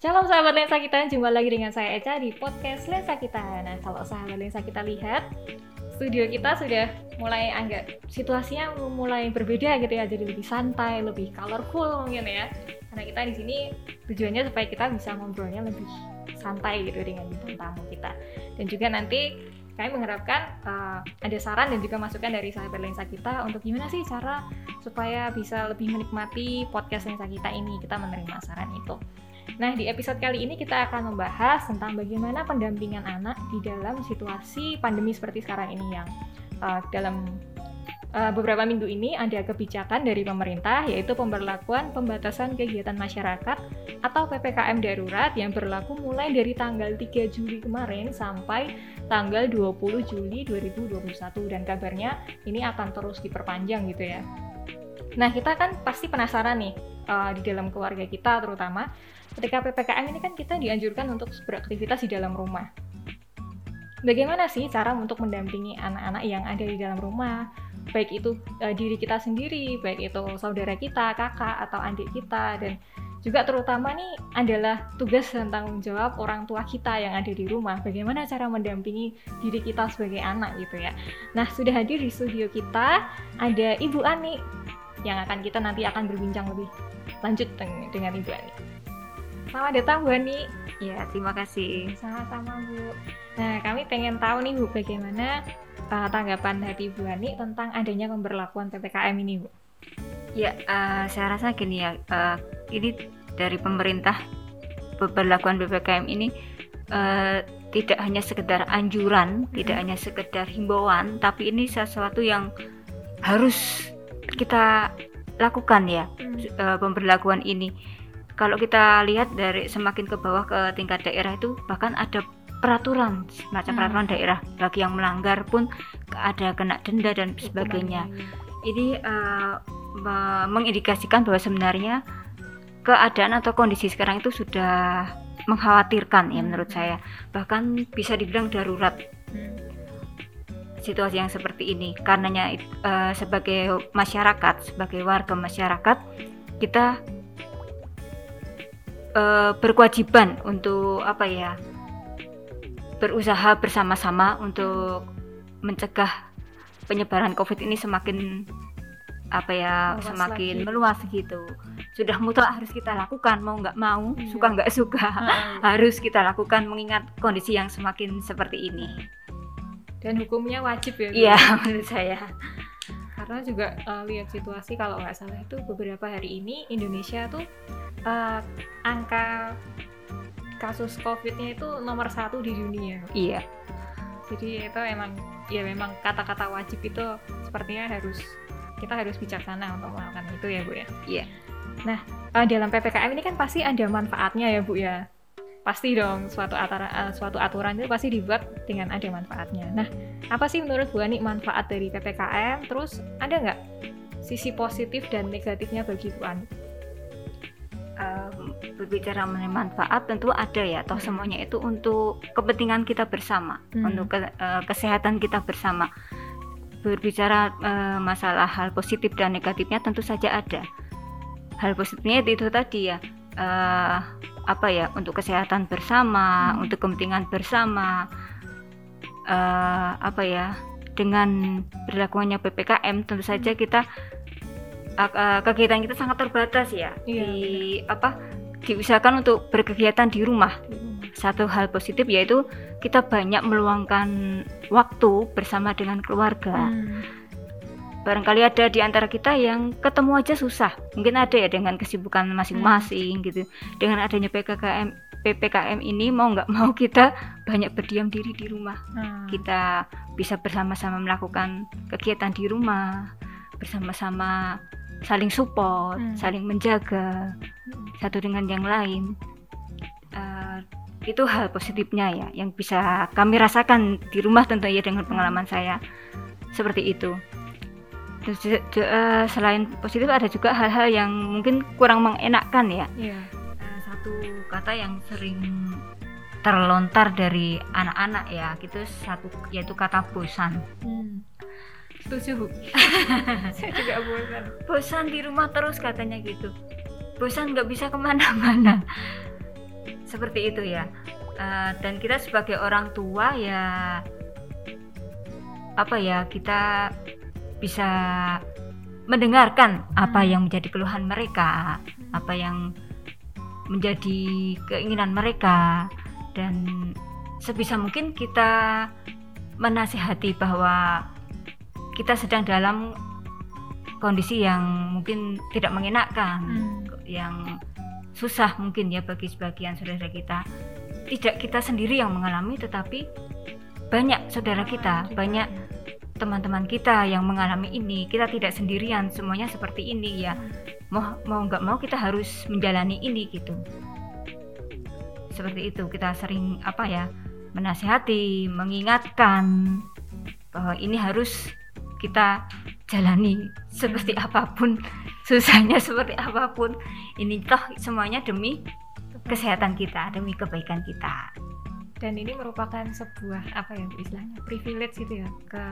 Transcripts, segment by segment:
Shalom sahabat lensa kita, jumpa lagi dengan saya Eca di podcast lensa kita. Nah, kalau sahabat lensa kita lihat, studio kita sudah mulai agak situasinya mulai berbeda gitu ya, jadi lebih santai, lebih colorful mungkin ya. Karena kita di sini tujuannya supaya kita bisa ngobrolnya lebih santai gitu dengan bintang tamu kita. Dan juga nanti kami mengharapkan uh, ada saran dan juga masukan dari sahabat lensa kita untuk gimana sih cara supaya bisa lebih menikmati podcast lensa kita ini. Kita menerima saran itu. Nah, di episode kali ini kita akan membahas tentang bagaimana pendampingan anak di dalam situasi pandemi seperti sekarang ini yang uh, dalam uh, beberapa minggu ini ada kebijakan dari pemerintah yaitu pemberlakuan pembatasan kegiatan masyarakat atau PPKM darurat yang berlaku mulai dari tanggal 3 Juli kemarin sampai tanggal 20 Juli 2021 dan kabarnya ini akan terus diperpanjang gitu ya. Nah, kita kan pasti penasaran nih uh, di dalam keluarga kita terutama ketika PPKM ini kan kita dianjurkan untuk beraktivitas di dalam rumah. Bagaimana sih cara untuk mendampingi anak-anak yang ada di dalam rumah? baik itu uh, diri kita sendiri, baik itu saudara kita, kakak atau adik kita dan juga terutama nih adalah tugas dan tanggung jawab orang tua kita yang ada di rumah. Bagaimana cara mendampingi diri kita sebagai anak gitu ya. Nah, sudah hadir di studio kita ada Ibu Ani yang akan kita nanti akan berbincang lebih lanjut dengan Ibu Ani. Selamat datang Bu Ani. Ya, terima kasih. Sama-sama Bu. Nah, kami pengen tahu nih Bu bagaimana uh, tanggapan dari Bu Ani tentang adanya pemberlakuan PPKM ini Bu. Ya, uh, saya rasa gini ya, uh, ini dari pemerintah pemberlakuan PPKM ini uh, tidak hanya sekedar anjuran, hmm. tidak hanya sekedar himbauan, tapi ini sesuatu yang harus kita lakukan ya, hmm. uh, pemberlakuan ini kalau kita lihat dari semakin ke bawah ke tingkat daerah itu bahkan ada peraturan semacam hmm. peraturan daerah bagi yang melanggar pun ada kena denda dan sebagainya. Ini uh, mengindikasikan bahwa sebenarnya keadaan atau kondisi sekarang itu sudah mengkhawatirkan ya menurut hmm. saya. Bahkan bisa dibilang darurat. Hmm. Situasi yang seperti ini karenanya uh, sebagai masyarakat, sebagai warga masyarakat kita uh, berkewajiban untuk apa ya berusaha bersama-sama untuk mencegah penyebaran COVID ini semakin apa ya meluas semakin lagi. meluas gitu sudah mutlak harus kita lakukan mau nggak mau iya. suka nggak suka hmm. harus kita lakukan mengingat kondisi yang semakin seperti ini dan hukumnya wajib ya iya menurut saya karena juga uh, lihat situasi kalau nggak salah itu beberapa hari ini Indonesia tuh uh, angka kasus COVID-nya itu nomor satu di dunia. Iya. Jadi itu emang ya memang kata-kata wajib itu sepertinya harus kita harus bijaksana untuk melakukan itu ya bu ya. Iya. Nah uh, dalam ppkm ini kan pasti ada manfaatnya ya bu ya. Pasti dong suatu aturan uh, suatu aturan itu pasti dibuat dengan ada manfaatnya. Nah apa sih menurut bu Ani manfaat dari ppkm? Terus ada nggak sisi positif dan negatifnya bagi bu Ani? Berbicara mengenai manfaat tentu ada ya toh semuanya itu untuk kepentingan kita bersama hmm. untuk ke, uh, kesehatan kita bersama berbicara uh, masalah hal positif dan negatifnya tentu saja ada hal positifnya itu, tadi ya uh, apa ya untuk kesehatan bersama hmm. untuk kepentingan bersama uh, apa ya dengan berlakunya ppkm tentu saja hmm. kita uh, kegiatan kita sangat terbatas ya iya, di benar. apa diusahakan untuk berkegiatan di rumah. Satu hal positif yaitu kita banyak meluangkan waktu bersama dengan keluarga. Hmm. Barangkali ada di antara kita yang ketemu aja susah. Mungkin ada ya dengan kesibukan masing-masing hmm. gitu. Dengan adanya PKKM PPKM ini mau nggak mau kita banyak berdiam diri di rumah. Hmm. Kita bisa bersama-sama melakukan kegiatan di rumah, bersama-sama saling support, hmm. saling menjaga satu dengan yang lain. Uh, itu hal positifnya ya, yang bisa kami rasakan di rumah tentu ya dengan pengalaman saya seperti itu. Terus uh, selain positif ada juga hal-hal yang mungkin kurang mengenakkan ya. Yeah. Uh, satu kata yang sering terlontar dari anak-anak ya, gitu satu yaitu kata bosan. Hmm setuju bu saya juga bosan. Bosan di rumah terus katanya gitu. Bosan nggak bisa ke mana-mana. Seperti itu ya. Uh, dan kita sebagai orang tua ya apa ya kita bisa mendengarkan apa hmm. yang menjadi keluhan mereka apa yang menjadi keinginan mereka. Dan sebisa mungkin kita menasihati bahwa kita sedang dalam kondisi yang mungkin tidak mengenakkan, hmm. yang susah mungkin ya bagi sebagian saudara kita. Tidak kita sendiri yang mengalami, tetapi banyak saudara kita, banyak teman-teman kita yang mengalami ini. Kita tidak sendirian, semuanya seperti ini ya. Mau mau nggak mau kita harus menjalani ini gitu. Seperti itu kita sering apa ya menasihati, mengingatkan bahwa ini harus kita jalani seperti apa pun susahnya seperti apa pun. Ini toh semuanya demi kesehatan kita demi kebaikan kita. Dan ini merupakan sebuah apa ya istilahnya privilege gitu ya ke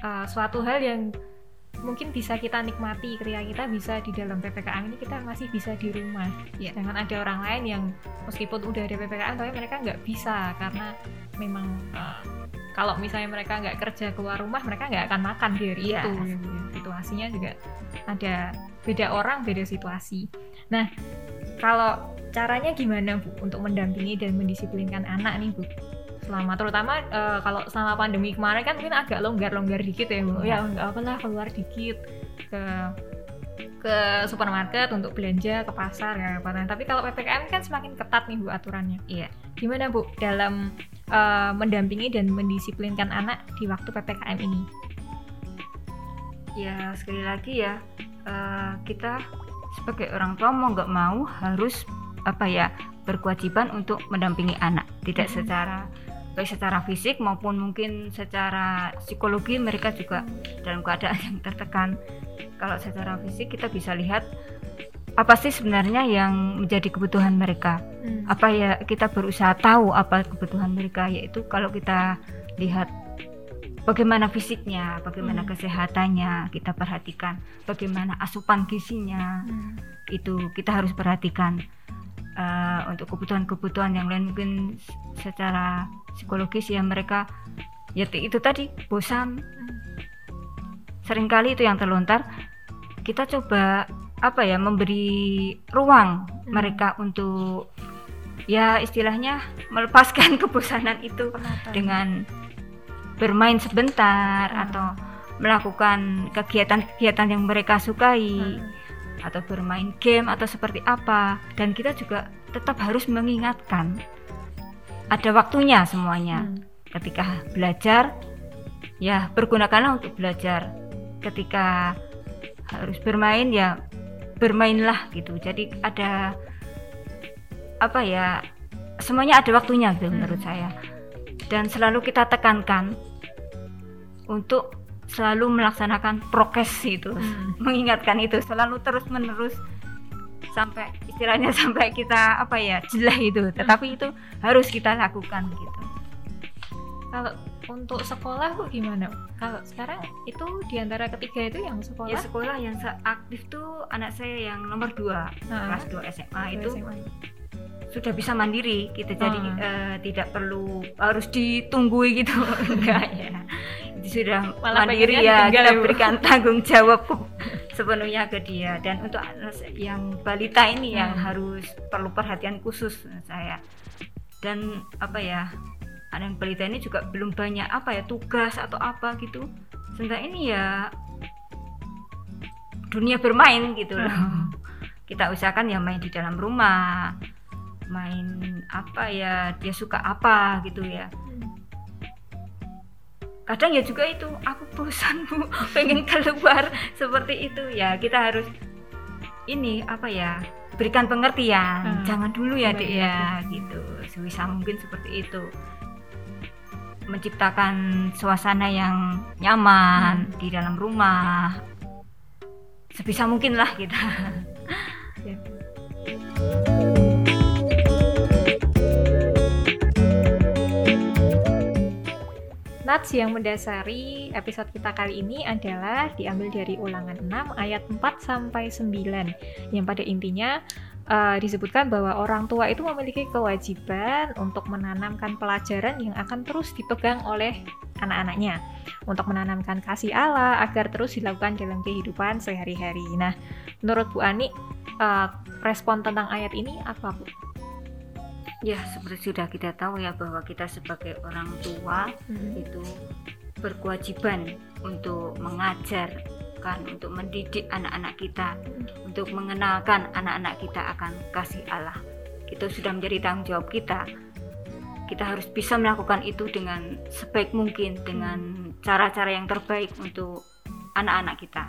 uh, suatu hal yang mungkin bisa kita nikmati ketika kita bisa di dalam ppkm ini kita masih bisa di rumah. Ya. jangan ada orang lain yang meskipun udah ada ppkm tapi mereka nggak bisa karena memang uh, kalau misalnya mereka nggak kerja keluar rumah mereka nggak akan makan di hari yeah. itu gitu. situasinya juga ada beda orang beda situasi. Nah kalau caranya gimana bu untuk mendampingi dan mendisiplinkan anak nih bu? Selama terutama uh, kalau selama pandemi kemarin kan mungkin agak longgar-longgar dikit ya bu. Ya nggak apa lah keluar dikit ke ke supermarket untuk belanja ke pasar ya apa tapi kalau ppkm kan semakin ketat nih bu aturannya. Iya. Gimana bu dalam uh, mendampingi dan mendisiplinkan anak di waktu ppkm ini. Ya sekali lagi ya uh, kita sebagai orang tua mau nggak mau harus apa ya berkewajiban untuk mendampingi anak. Tidak -hmm. secara baik secara fisik maupun mungkin secara psikologi mereka juga dalam keadaan yang tertekan. Kalau secara fisik kita bisa lihat apa sih sebenarnya yang menjadi kebutuhan mereka? Hmm. apa ya kita berusaha tahu apa kebutuhan mereka? Yaitu kalau kita lihat bagaimana fisiknya bagaimana hmm. kesehatannya kita perhatikan bagaimana asupan gizinya. Hmm. itu kita harus perhatikan uh, untuk kebutuhan-kebutuhan yang lain. Mungkin secara psikologis ya mereka ya itu tadi bosan. Seringkali itu yang terlontar. Kita coba apa ya memberi ruang hmm. mereka untuk ya istilahnya melepaskan kebosanan itu dengan bermain sebentar hmm. atau melakukan kegiatan-kegiatan yang mereka sukai hmm atau bermain game atau seperti apa dan kita juga tetap harus mengingatkan ada waktunya semuanya hmm. ketika belajar ya pergunakanlah untuk belajar ketika harus bermain ya bermainlah gitu jadi ada apa ya semuanya ada waktunya gitu hmm. menurut saya dan selalu kita tekankan untuk selalu melaksanakan prokes itu hmm. mengingatkan itu selalu terus menerus sampai istilahnya sampai kita apa ya jelah itu tetapi hmm. itu harus kita lakukan gitu kalau untuk sekolah kok gimana? Kalau sekarang itu di antara ketiga itu yang sekolah? Ya sekolah yang aktif tuh anak saya yang nomor dua nah, kelas 2 SMA itu SMA. sudah bisa mandiri kita gitu. jadi uh, tidak perlu harus ditunggui gitu. Enggak ya. Sudah Malah mandiri ya kita ya, berikan tanggung jawab sepenuhnya ke dia. Dan untuk yang balita ini hmm. yang harus perlu perhatian khusus saya. Dan apa ya anak balita ini juga belum banyak apa ya tugas atau apa gitu. Sebentar ini ya dunia bermain gitu loh. Hmm. kita usahakan ya main di dalam rumah main apa ya dia suka apa gitu ya. Kadang ya juga itu aku bosan bu pengen keluar seperti itu. Ya kita harus ini apa ya berikan pengertian. Hmm. jangan dulu ya dek ya gitu. Sebisa mungkin seperti itu menciptakan suasana yang nyaman hmm. di dalam rumah sebisa mungkin lah kita ya. Nats yang mendasari episode kita kali ini adalah diambil dari ulangan 6 ayat 4 sampai 9 yang pada intinya uh, disebutkan bahwa orang tua itu memiliki kewajiban untuk menanamkan pelajaran yang akan terus dipegang oleh anak-anaknya untuk menanamkan kasih Allah agar terus dilakukan dalam kehidupan sehari-hari. Nah, menurut Bu Ani, uh, respon tentang ayat ini apa Bu? Ya, seperti sudah kita tahu ya bahwa kita sebagai orang tua hmm. itu berkewajiban untuk mengajar kan untuk mendidik anak-anak kita untuk mengenalkan anak-anak kita akan kasih Allah. Itu sudah menjadi tanggung jawab kita. Kita harus bisa melakukan itu dengan sebaik mungkin dengan cara-cara yang terbaik untuk anak-anak kita.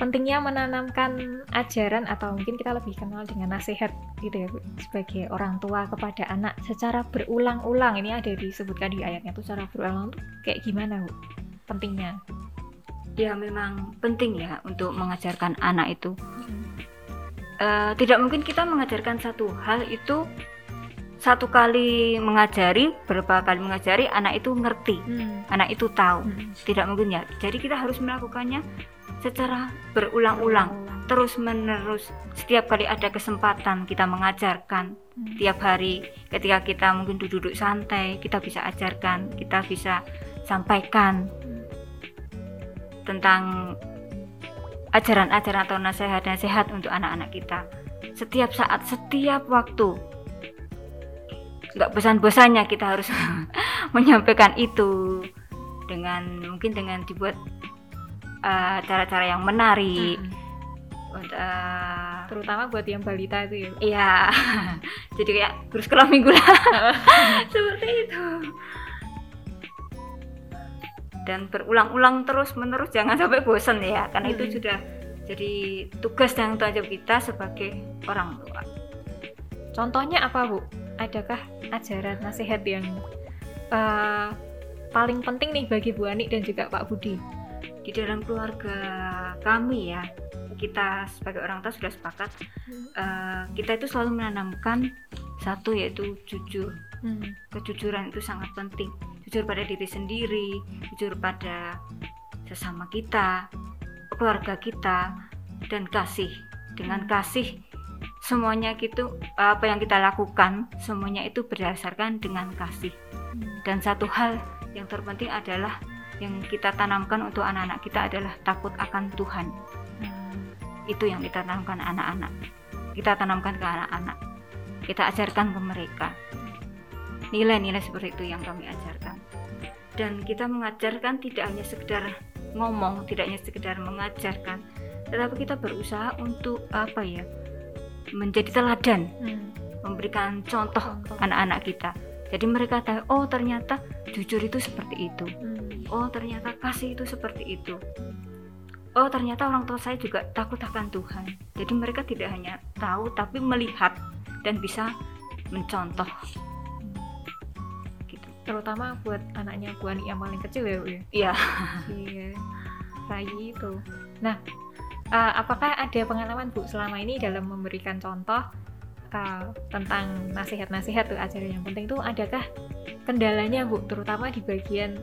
Pentingnya menanamkan ajaran atau mungkin kita lebih kenal dengan nasihat gitu ya sebagai orang tua kepada anak secara berulang-ulang. Ini ada disebutkan di ayatnya tuh secara berulang tuh kayak gimana bu? Pentingnya ya memang penting ya untuk mengajarkan anak itu hmm. uh, tidak mungkin kita mengajarkan satu hal itu satu kali mengajari berapa kali mengajari anak itu ngerti hmm. anak itu tahu hmm. tidak mungkin ya jadi kita harus melakukannya secara berulang-ulang terus menerus setiap kali ada kesempatan kita mengajarkan hmm. tiap hari ketika kita mungkin duduk-duduk santai kita bisa ajarkan kita bisa sampaikan. Tentang ajaran-ajaran atau nasihat-nasihat untuk anak-anak kita. Setiap saat setiap waktu. Nggak bosan-bosannya kita harus menyampaikan itu dengan mungkin dengan dibuat Eh, cara-cara uh, yang menarik. Hmm. uh, terutama buat yang balita itu ya. Iya. Jadi kayak terus sekolah minggu lah. Seperti itu dan berulang-ulang terus menerus jangan sampai bosan ya karena hmm. itu sudah jadi tugas dan tanggung jawab kita sebagai orang tua contohnya apa bu adakah ajaran nasihat yang uh, paling penting nih bagi Bu Ani dan juga Pak Budi di dalam keluarga kami ya kita sebagai orang tua sudah sepakat hmm. uh, kita itu selalu menanamkan satu yaitu jujur hmm. kejujuran itu sangat penting jujur pada diri sendiri jujur pada sesama kita keluarga kita dan kasih dengan kasih semuanya gitu apa yang kita lakukan semuanya itu berdasarkan dengan kasih dan satu hal yang terpenting adalah yang kita tanamkan untuk anak-anak kita adalah takut akan Tuhan. Itu yang kita tanamkan anak-anak. Kita tanamkan ke anak-anak. Kita ajarkan ke mereka. Nilai-nilai seperti itu yang kami ajarkan. Dan kita mengajarkan tidak hanya sekedar ngomong, tidak hanya sekedar mengajarkan, tetapi kita berusaha untuk apa ya? menjadi teladan, hmm. memberikan contoh anak-anak kita. Jadi mereka tahu, oh ternyata jujur itu seperti itu. Hmm oh ternyata kasih itu seperti itu oh ternyata orang tua saya juga takut akan Tuhan jadi mereka tidak hanya tahu tapi melihat dan bisa mencontoh terutama buat anaknya Bu Ani yang paling kecil ya Bu ya? Iya. Iya. Bayi itu nah uh, apakah ada pengalaman Bu selama ini dalam memberikan contoh uh, tentang nasihat-nasihat tuh ajaran yang penting itu adakah kendalanya Bu terutama di bagian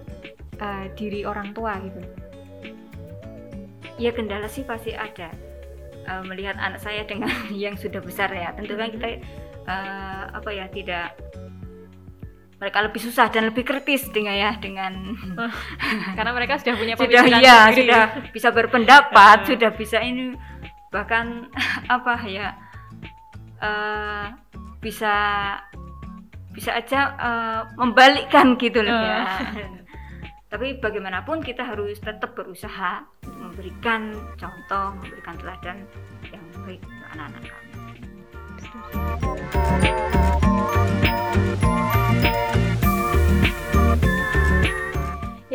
uh, diri orang tua gitu? Ya kendala sih pasti ada. Uh, melihat anak saya dengan yang sudah besar ya. Tentu kan kita uh, apa ya tidak mereka lebih susah dan lebih kritis dengan ya dengan karena mereka sudah punya sudah ya sendiri. sudah bisa berpendapat sudah bisa ini bahkan apa ya uh, bisa bisa aja uh, membalikkan gitu loh ya tapi bagaimanapun kita harus tetap berusaha memberikan contoh, memberikan teladan yang baik untuk anak-anak kami.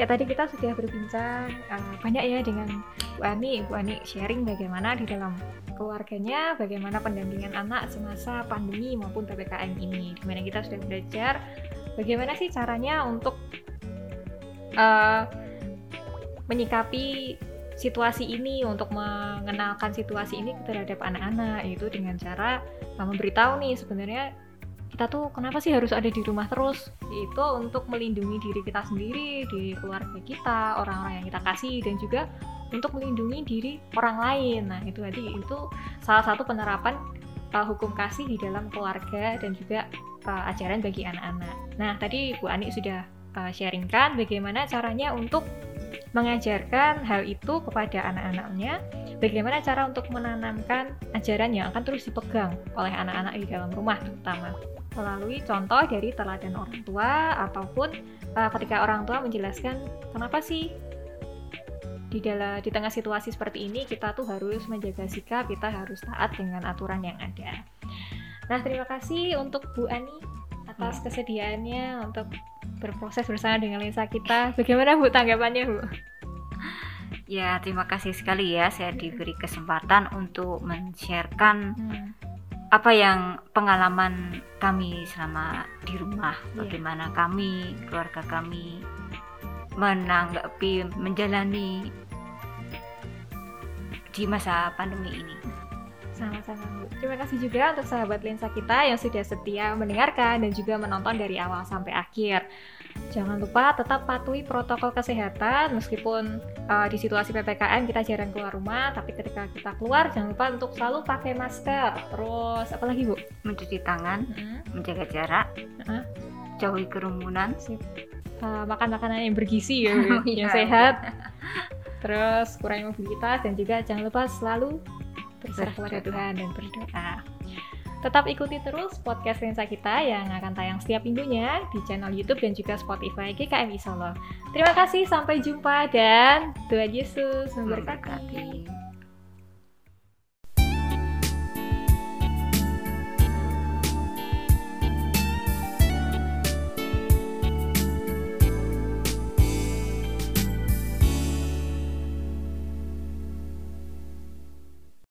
Ya tadi kita sudah berbincang uh, banyak ya dengan Bu Ani, Bu Ani sharing bagaimana di dalam keluarganya, bagaimana pendampingan anak semasa pandemi maupun ppkm ini, di mana kita sudah belajar bagaimana sih caranya untuk uh, menyikapi situasi ini untuk mengenalkan situasi ini terhadap anak-anak itu dengan cara uh, memberitahu nih sebenarnya kita tuh kenapa sih harus ada di rumah terus itu untuk melindungi diri kita sendiri di keluarga kita orang-orang yang kita kasih dan juga untuk melindungi diri orang lain. Nah, itu tadi itu salah satu penerapan uh, hukum kasih di dalam keluarga dan juga uh, ajaran bagi anak-anak. Nah, tadi Bu Ani sudah uh, sharingkan bagaimana caranya untuk mengajarkan hal itu kepada anak-anaknya, bagaimana cara untuk menanamkan ajaran yang akan terus dipegang oleh anak-anak di dalam rumah terutama melalui contoh dari teladan orang tua ataupun uh, ketika orang tua menjelaskan kenapa sih di dalam di tengah situasi seperti ini kita tuh harus menjaga sikap, kita harus taat dengan aturan yang ada. Nah, terima kasih untuk Bu Ani atas ya. kesediaannya untuk berproses bersama dengan Lisa kita. Bagaimana Bu tanggapannya, Bu? Ya, terima kasih sekali ya saya diberi kesempatan untuk men-sharekan hmm. Apa yang pengalaman kami selama di rumah, yeah. bagaimana kami, keluarga kami menanggapi, menjalani di masa pandemi ini. Sama-sama Bu. Terima kasih juga untuk sahabat lensa kita yang sudah setia mendengarkan dan juga menonton dari awal sampai akhir. Jangan lupa tetap patuhi protokol kesehatan meskipun uh, di situasi PPKM kita jarang keluar rumah, tapi ketika kita keluar jangan lupa untuk selalu pakai masker. Terus apa lagi Bu? Mencuci tangan, hmm. menjaga jarak, hmm. jauhi kerumunan, uh, makan makanan yang bergizi ya, oh, yang iya. sehat. terus kurangi mobilitas dan juga jangan lupa selalu berserah kepada Tuhan dan berdoa. Tetap ikuti terus podcast Lensa kita yang akan tayang setiap minggunya di channel YouTube dan juga Spotify GKMI Solo. Terima kasih, sampai jumpa dan Tuhan Yesus memberkati.